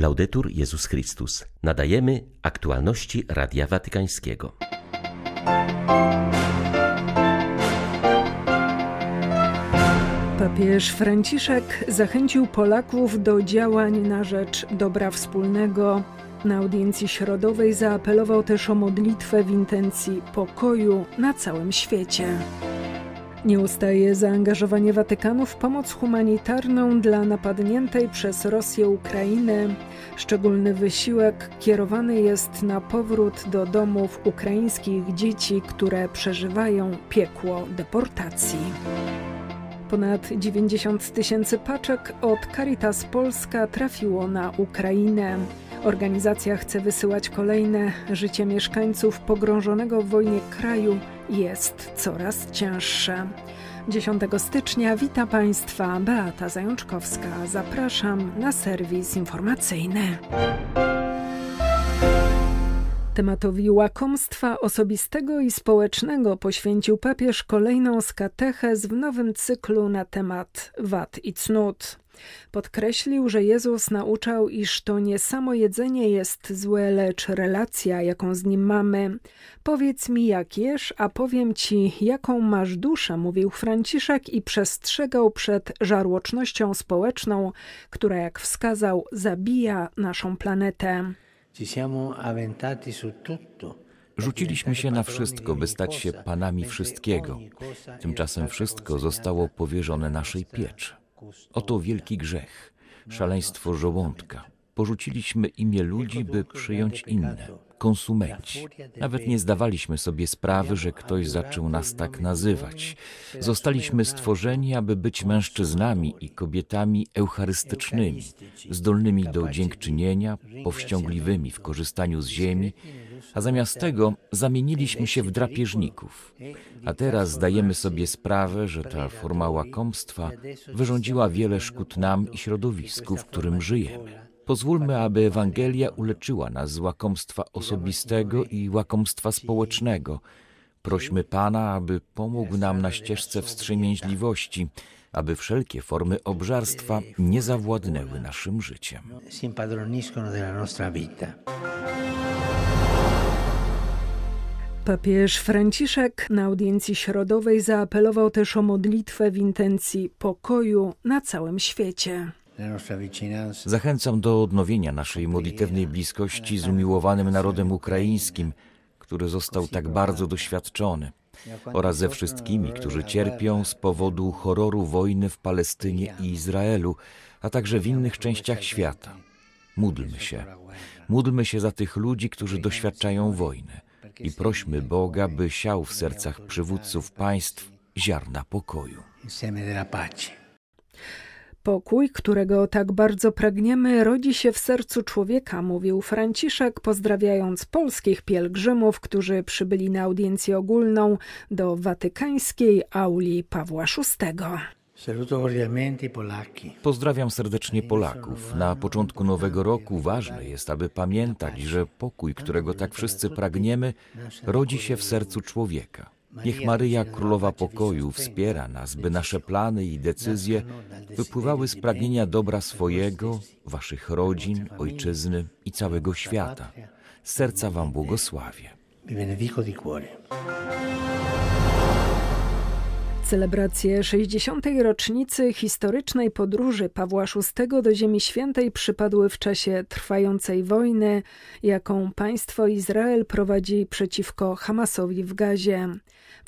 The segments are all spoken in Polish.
Laudetur Jezus Chrystus. Nadajemy aktualności Radia Watykańskiego. Papież Franciszek zachęcił Polaków do działań na rzecz dobra wspólnego. Na audiencji środowej zaapelował też o modlitwę w intencji pokoju na całym świecie. Nie ustaje zaangażowanie Watykanu w pomoc humanitarną dla napadniętej przez Rosję Ukrainy. Szczególny wysiłek kierowany jest na powrót do domów ukraińskich dzieci, które przeżywają piekło deportacji. Ponad 90 tysięcy paczek od Caritas Polska trafiło na Ukrainę. Organizacja chce wysyłać kolejne. Życie mieszkańców pogrążonego w wojnie kraju jest coraz cięższe. 10 stycznia wita Państwa Beata Zajączkowska. Zapraszam na serwis informacyjny. Tematowi łakomstwa osobistego i społecznego poświęcił papież kolejną z w nowym cyklu na temat wad i cnót. Podkreślił, że Jezus nauczał, iż to nie samo jedzenie jest złe, lecz relacja, jaką z nim mamy. Powiedz mi, jak jesz, a powiem ci, jaką masz duszę, mówił Franciszek i przestrzegał przed żarłocznością społeczną, która, jak wskazał, zabija naszą planetę. Rzuciliśmy się na wszystko, by stać się panami wszystkiego. Tymczasem wszystko zostało powierzone naszej pieczy. Oto wielki grzech, szaleństwo żołądka. Porzuciliśmy imię ludzi, by przyjąć inne, konsumenci. Nawet nie zdawaliśmy sobie sprawy, że ktoś zaczął nas tak nazywać. Zostaliśmy stworzeni, aby być mężczyznami i kobietami eucharystycznymi, zdolnymi do dziękczynienia, powściągliwymi w korzystaniu z ziemi, a zamiast tego zamieniliśmy się w drapieżników. A teraz zdajemy sobie sprawę, że ta forma łakomstwa wyrządziła wiele szkód nam i środowisku, w którym żyjemy. Pozwólmy, aby Ewangelia uleczyła nas z łakomstwa osobistego i łakomstwa społecznego. Prośmy Pana, aby pomógł nam na ścieżce wstrzemięźliwości, aby wszelkie formy obżarstwa nie zawładnęły naszym życiem. Papież Franciszek na audiencji środowej zaapelował też o modlitwę w intencji pokoju na całym świecie. Zachęcam do odnowienia naszej modlitewnej bliskości z umiłowanym narodem ukraińskim, który został tak bardzo doświadczony, oraz ze wszystkimi, którzy cierpią z powodu horroru wojny w Palestynie i Izraelu, a także w innych częściach świata. Módlmy się. Módlmy się za tych ludzi, którzy doświadczają wojny i prośmy Boga, by siał w sercach przywódców państw ziarna pokoju. Pokój, którego tak bardzo pragniemy, rodzi się w sercu człowieka, mówił Franciszek, pozdrawiając polskich pielgrzymów, którzy przybyli na audiencję ogólną do watykańskiej auli Pawła VI. Pozdrawiam serdecznie Polaków. Na początku nowego roku ważne jest, aby pamiętać, że pokój, którego tak wszyscy pragniemy, rodzi się w sercu człowieka. Niech Maryja, Królowa Pokoju, wspiera nas, by nasze plany i decyzje wypływały z pragnienia dobra swojego, waszych rodzin, ojczyzny i całego świata. Serca Wam błogosławię. Celebracje 60. rocznicy historycznej podróży Pawła VI do Ziemi Świętej przypadły w czasie trwającej wojny, jaką państwo Izrael prowadzi przeciwko Hamasowi w Gazie.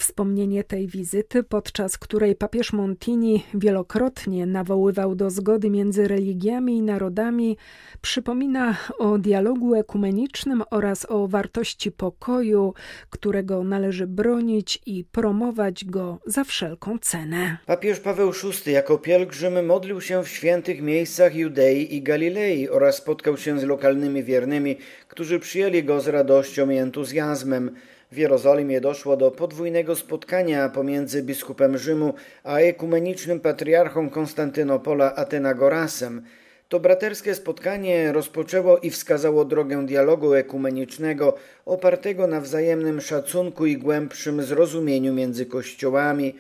Wspomnienie tej wizyty, podczas której papież Montini wielokrotnie nawoływał do zgody między religiami i narodami, przypomina o dialogu ekumenicznym oraz o wartości pokoju, którego należy bronić i promować go za wszelką cenę. Papież Paweł VI jako pielgrzym modlił się w świętych miejscach Judei i Galilei oraz spotkał się z lokalnymi wiernymi, którzy przyjęli go z radością i entuzjazmem. W Jerozolimie doszło do podwójnego spotkania pomiędzy biskupem Rzymu a ekumenicznym patriarchą Konstantynopola Atenagorasem. To braterskie spotkanie rozpoczęło i wskazało drogę dialogu ekumenicznego opartego na wzajemnym szacunku i głębszym zrozumieniu między kościołami.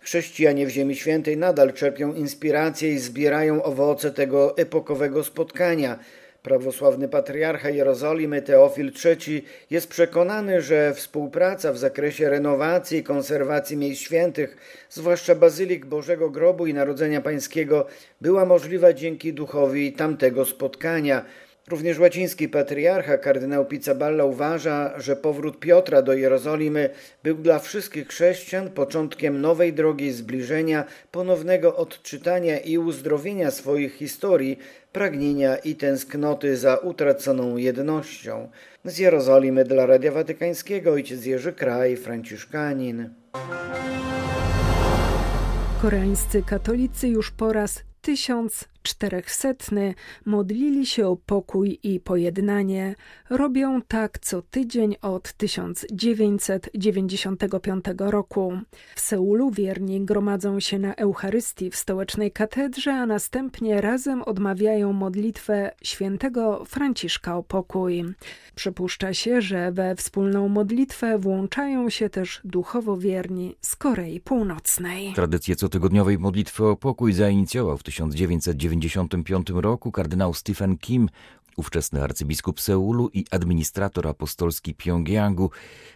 Chrześcijanie w Ziemi Świętej nadal czerpią inspirację i zbierają owoce tego epokowego spotkania – Prawosławny patriarcha Jerozolimy Teofil III jest przekonany, że współpraca w zakresie renowacji i konserwacji miejsc świętych, zwłaszcza bazylik Bożego Grobu i Narodzenia Pańskiego, była możliwa dzięki duchowi tamtego spotkania – Również łaciński patriarcha kardynał Pizzaballa uważa, że powrót Piotra do Jerozolimy był dla wszystkich chrześcijan początkiem nowej drogi zbliżenia, ponownego odczytania i uzdrowienia swoich historii, pragnienia i tęsknoty za utraconą jednością. Z Jerozolimy dla Radia Watykańskiego ojciec Jerzy Kraj, franciszkanin. Koreańscy katolicy już po raz tysiąc czterechsetny modlili się o pokój i pojednanie. Robią tak co tydzień od 1995 roku. W Seulu wierni gromadzą się na Eucharystii w stołecznej katedrze, a następnie razem odmawiają modlitwę świętego Franciszka o pokój. Przypuszcza się, że we wspólną modlitwę włączają się też duchowo wierni z Korei Północnej. Tradycję cotygodniowej modlitwy o pokój zainicjował w 1990 1995 roku kardynał Stephen Kim, ówczesny arcybiskup Seulu i administrator apostolski Pjongjangu.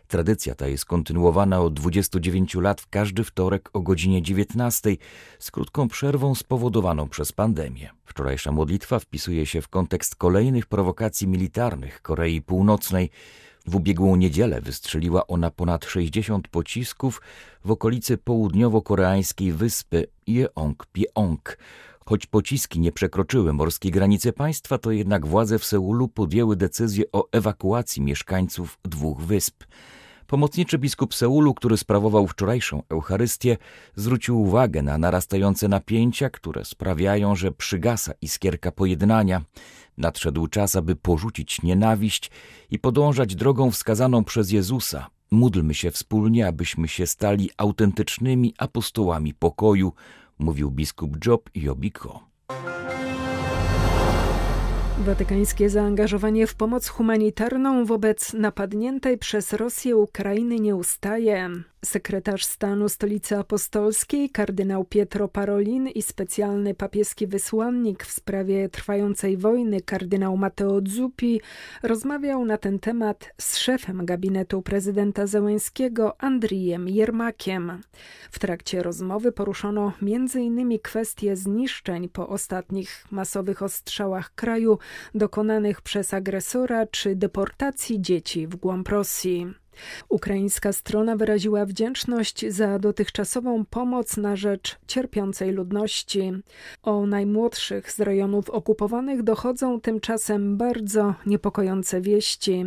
Tradycja ta jest kontynuowana od 29 lat w każdy wtorek o godzinie 19 z krótką przerwą spowodowaną przez pandemię. Wczorajsza modlitwa wpisuje się w kontekst kolejnych prowokacji militarnych Korei Północnej. W ubiegłą niedzielę wystrzeliła ona ponad 60 pocisków w okolicy południowo-koreańskiej wyspy Jeong-Pyeong. Choć pociski nie przekroczyły morskiej granicy państwa, to jednak władze w Seulu podjęły decyzję o ewakuacji mieszkańców dwóch wysp. Pomocniczy biskup Seulu, który sprawował wczorajszą Eucharystię, zwrócił uwagę na narastające napięcia, które sprawiają, że przygasa iskierka pojednania. Nadszedł czas, aby porzucić nienawiść i podążać drogą wskazaną przez Jezusa. Módlmy się wspólnie, abyśmy się stali autentycznymi apostołami pokoju, mówił biskup Job Jobiko. Watykańskie zaangażowanie w pomoc humanitarną wobec napadniętej przez Rosję Ukrainy nie ustaje. Sekretarz stanu Stolicy Apostolskiej, kardynał Pietro Parolin i specjalny papieski wysłannik w sprawie trwającej wojny, kardynał Matteo Zuppi, rozmawiał na ten temat z szefem gabinetu prezydenta Zełęskiego, Andrijem Jermakiem. W trakcie rozmowy poruszono m.in. kwestie zniszczeń po ostatnich masowych ostrzałach kraju dokonanych przez agresora czy deportacji dzieci w głąb Rosji. Ukraińska strona wyraziła wdzięczność za dotychczasową pomoc na rzecz cierpiącej ludności. O najmłodszych z rejonów okupowanych dochodzą tymczasem bardzo niepokojące wieści.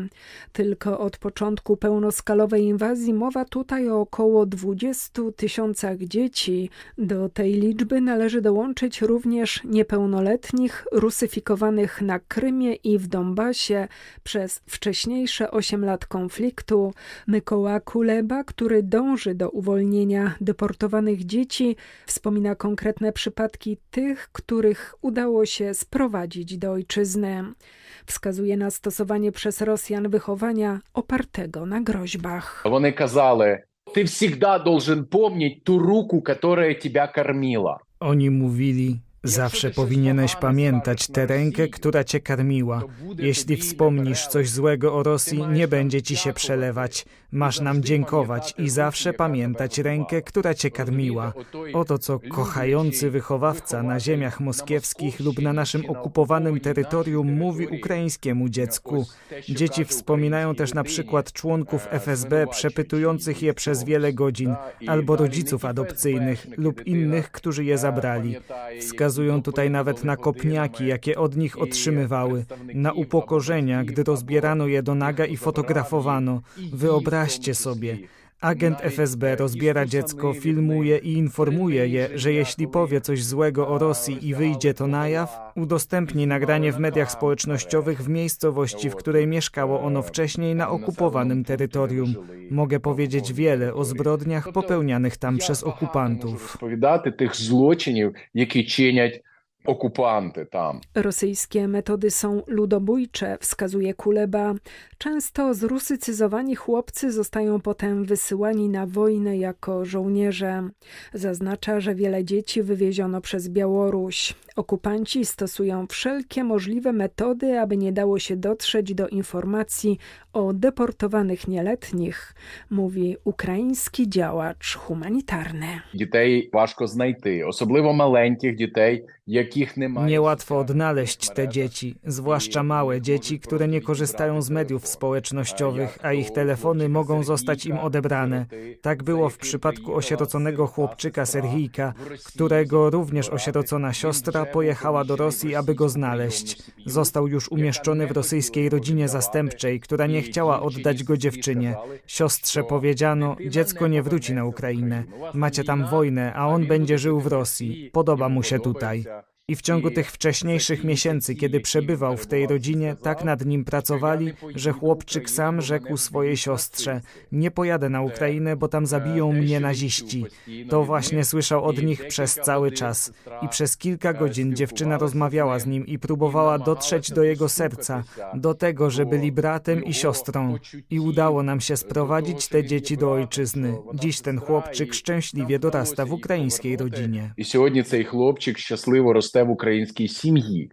Tylko od początku pełnoskalowej inwazji mowa tutaj o około 20 tysiącach dzieci. Do tej liczby należy dołączyć również niepełnoletnich rusyfikowanych na Krymie i w Donbasie przez wcześniejsze 8 lat konfliktu, Mykoła Kuleba, który dąży do uwolnienia deportowanych dzieci, wspomina konkretne przypadki tych, których udało się sprowadzić do ojczyzny. Wskazuje na stosowanie przez Rosjan wychowania opartego na groźbach. One kazali, ty всегда должен помнить ту руку, которая тебя кормила. Oni mówili, Zawsze powinieneś pamiętać tę rękę, która cię karmiła. Jeśli wspomnisz coś złego o Rosji, nie będzie ci się przelewać. Masz nam dziękować i zawsze pamiętać rękę, która cię karmiła. Oto co kochający wychowawca na ziemiach moskiewskich lub na naszym okupowanym terytorium mówi ukraińskiemu dziecku. Dzieci wspominają też na przykład członków FSB przepytujących je przez wiele godzin, albo rodziców adopcyjnych lub innych, którzy je zabrali. Wskazują tutaj nawet na kopniaki, jakie od nich otrzymywały, na upokorzenia, gdy rozbierano je do naga i fotografowano. Wyobraźcie sobie, Agent FSB rozbiera dziecko, filmuje i informuje je, że jeśli powie coś złego o Rosji i wyjdzie to na jaw, udostępni nagranie w mediach społecznościowych w miejscowości, w której mieszkało ono wcześniej na okupowanym terytorium. Mogę powiedzieć wiele o zbrodniach popełnianych tam przez okupantów. tych zloczynów, jakie czyniać окупанти там. Rosyjskie metody są ludobójcze, wskazuje Kuleba. Często zrusycyzowani chłopcy zostają potem wysyłani na wojnę jako żołnierze. Zaznacza, że wiele dzieci wywieziono przez Białoruś. Okupanci stosują wszelkie możliwe metody, aby nie dało się dotrzeć do informacji o deportowanych nieletnich, mówi ukraiński działacz humanitarny. Дітей важко знайти, особливо маленьких дітей, яких немає. Niełatwo odnaleźć te dzieci, zwłaszcza małe dzieci, które nie korzystają z mediów społecznościowych, a ich telefony mogą zostać im odebrane. Tak było w przypadku osieroconego chłopczyka Serhijka, którego również osierocona siostra pojechała do Rosji, aby go znaleźć. Został już umieszczony w rosyjskiej rodzinie zastępczej, która nie chciała oddać go dziewczynie. Siostrze powiedziano: Dziecko nie wróci na Ukrainę. Macie tam wojnę, a on będzie żył w Rosji. Podoba mu się tutaj. I w ciągu tych wcześniejszych miesięcy, kiedy przebywał w tej rodzinie, tak nad nim pracowali, że chłopczyk sam rzekł swojej siostrze: Nie pojadę na Ukrainę, bo tam zabiją mnie naziści. To właśnie słyszał od nich przez cały czas. I przez kilka godzin dziewczyna rozmawiała z nim i próbowała dotrzeć do jego serca, do tego, że byli bratem i siostrą. I udało nam się sprowadzić te dzieci do ojczyzny. Dziś ten chłopczyk szczęśliwie dorasta w ukraińskiej rodzinie. І сьогодні цей хлопчик щасливо росте в українській сім'ї.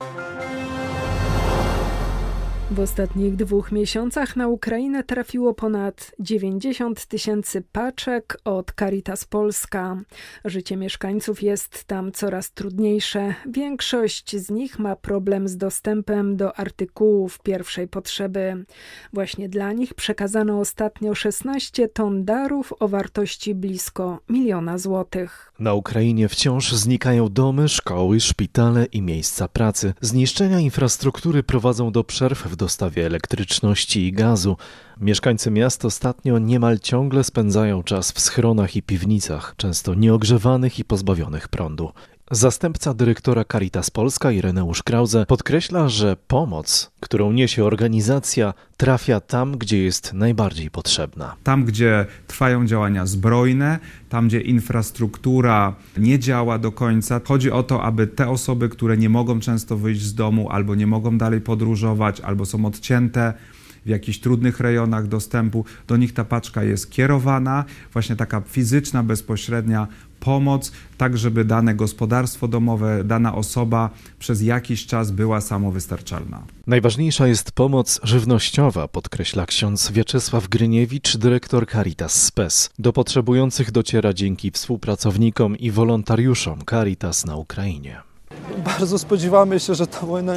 W ostatnich dwóch miesiącach na Ukrainę trafiło ponad 90 tysięcy paczek od Caritas Polska. Życie mieszkańców jest tam coraz trudniejsze. Większość z nich ma problem z dostępem do artykułów pierwszej potrzeby. Właśnie dla nich przekazano ostatnio 16 ton darów o wartości blisko miliona złotych. Na Ukrainie wciąż znikają domy, szkoły, szpitale i miejsca pracy. Zniszczenia infrastruktury prowadzą do przerw w dostawie elektryczności i gazu. Mieszkańcy miast ostatnio niemal ciągle spędzają czas w schronach i piwnicach, często nieogrzewanych i pozbawionych prądu. Zastępca dyrektora Caritas Polska Ireneusz Krause podkreśla, że pomoc, którą niesie organizacja, trafia tam, gdzie jest najbardziej potrzebna. Tam, gdzie trwają działania zbrojne, tam, gdzie infrastruktura nie działa do końca. Chodzi o to, aby te osoby, które nie mogą często wyjść z domu, albo nie mogą dalej podróżować, albo są odcięte w jakichś trudnych rejonach dostępu, do nich ta paczka jest kierowana, właśnie taka fizyczna, bezpośrednia pomoc, tak żeby dane gospodarstwo domowe, dana osoba przez jakiś czas była samowystarczalna. Najważniejsza jest pomoc żywnościowa, podkreśla ksiądz Wieczesław Gryniewicz, dyrektor Caritas Spes. Do potrzebujących dociera dzięki współpracownikom i wolontariuszom Caritas na Ukrainie. Bardzo spodziewamy się, że ta wojna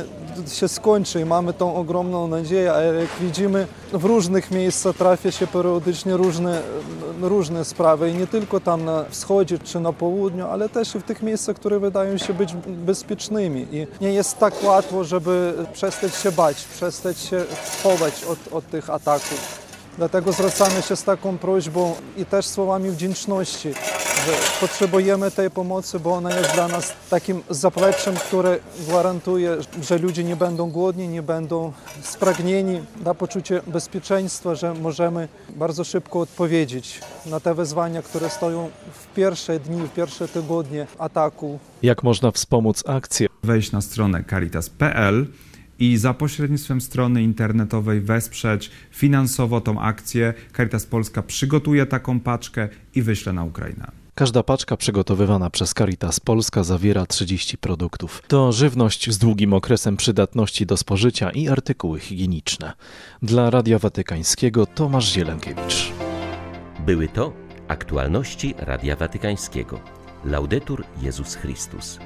się skończy i mamy tą ogromną nadzieję, a jak widzimy w różnych miejscach trafia się periodycznie różne, różne sprawy i nie tylko tam na wschodzie czy na południu, ale też i w tych miejscach, które wydają się być bezpiecznymi i nie jest tak łatwo, żeby przestać się bać, przestać się chować od, od tych ataków. Dlatego zwracamy się z taką prośbą i też słowami wdzięczności, że potrzebujemy tej pomocy, bo ona jest dla nas takim zapleczem, które gwarantuje, że ludzie nie będą głodni, nie będą spragnieni, da poczucie bezpieczeństwa, że możemy bardzo szybko odpowiedzieć na te wyzwania, które stoją w pierwsze dni, w pierwsze tygodnie ataku. Jak można wspomóc akcję? Wejść na stronę caritas.pl i za pośrednictwem strony internetowej wesprzeć finansowo tą akcję. Caritas Polska przygotuje taką paczkę i wyśle na Ukrainę. Każda paczka przygotowywana przez Caritas Polska zawiera 30 produktów. To żywność z długim okresem przydatności do spożycia i artykuły higieniczne. Dla Radia Watykańskiego Tomasz Zielenkiewicz. Były to aktualności Radia Watykańskiego. Laudetur Jezus Chrystus.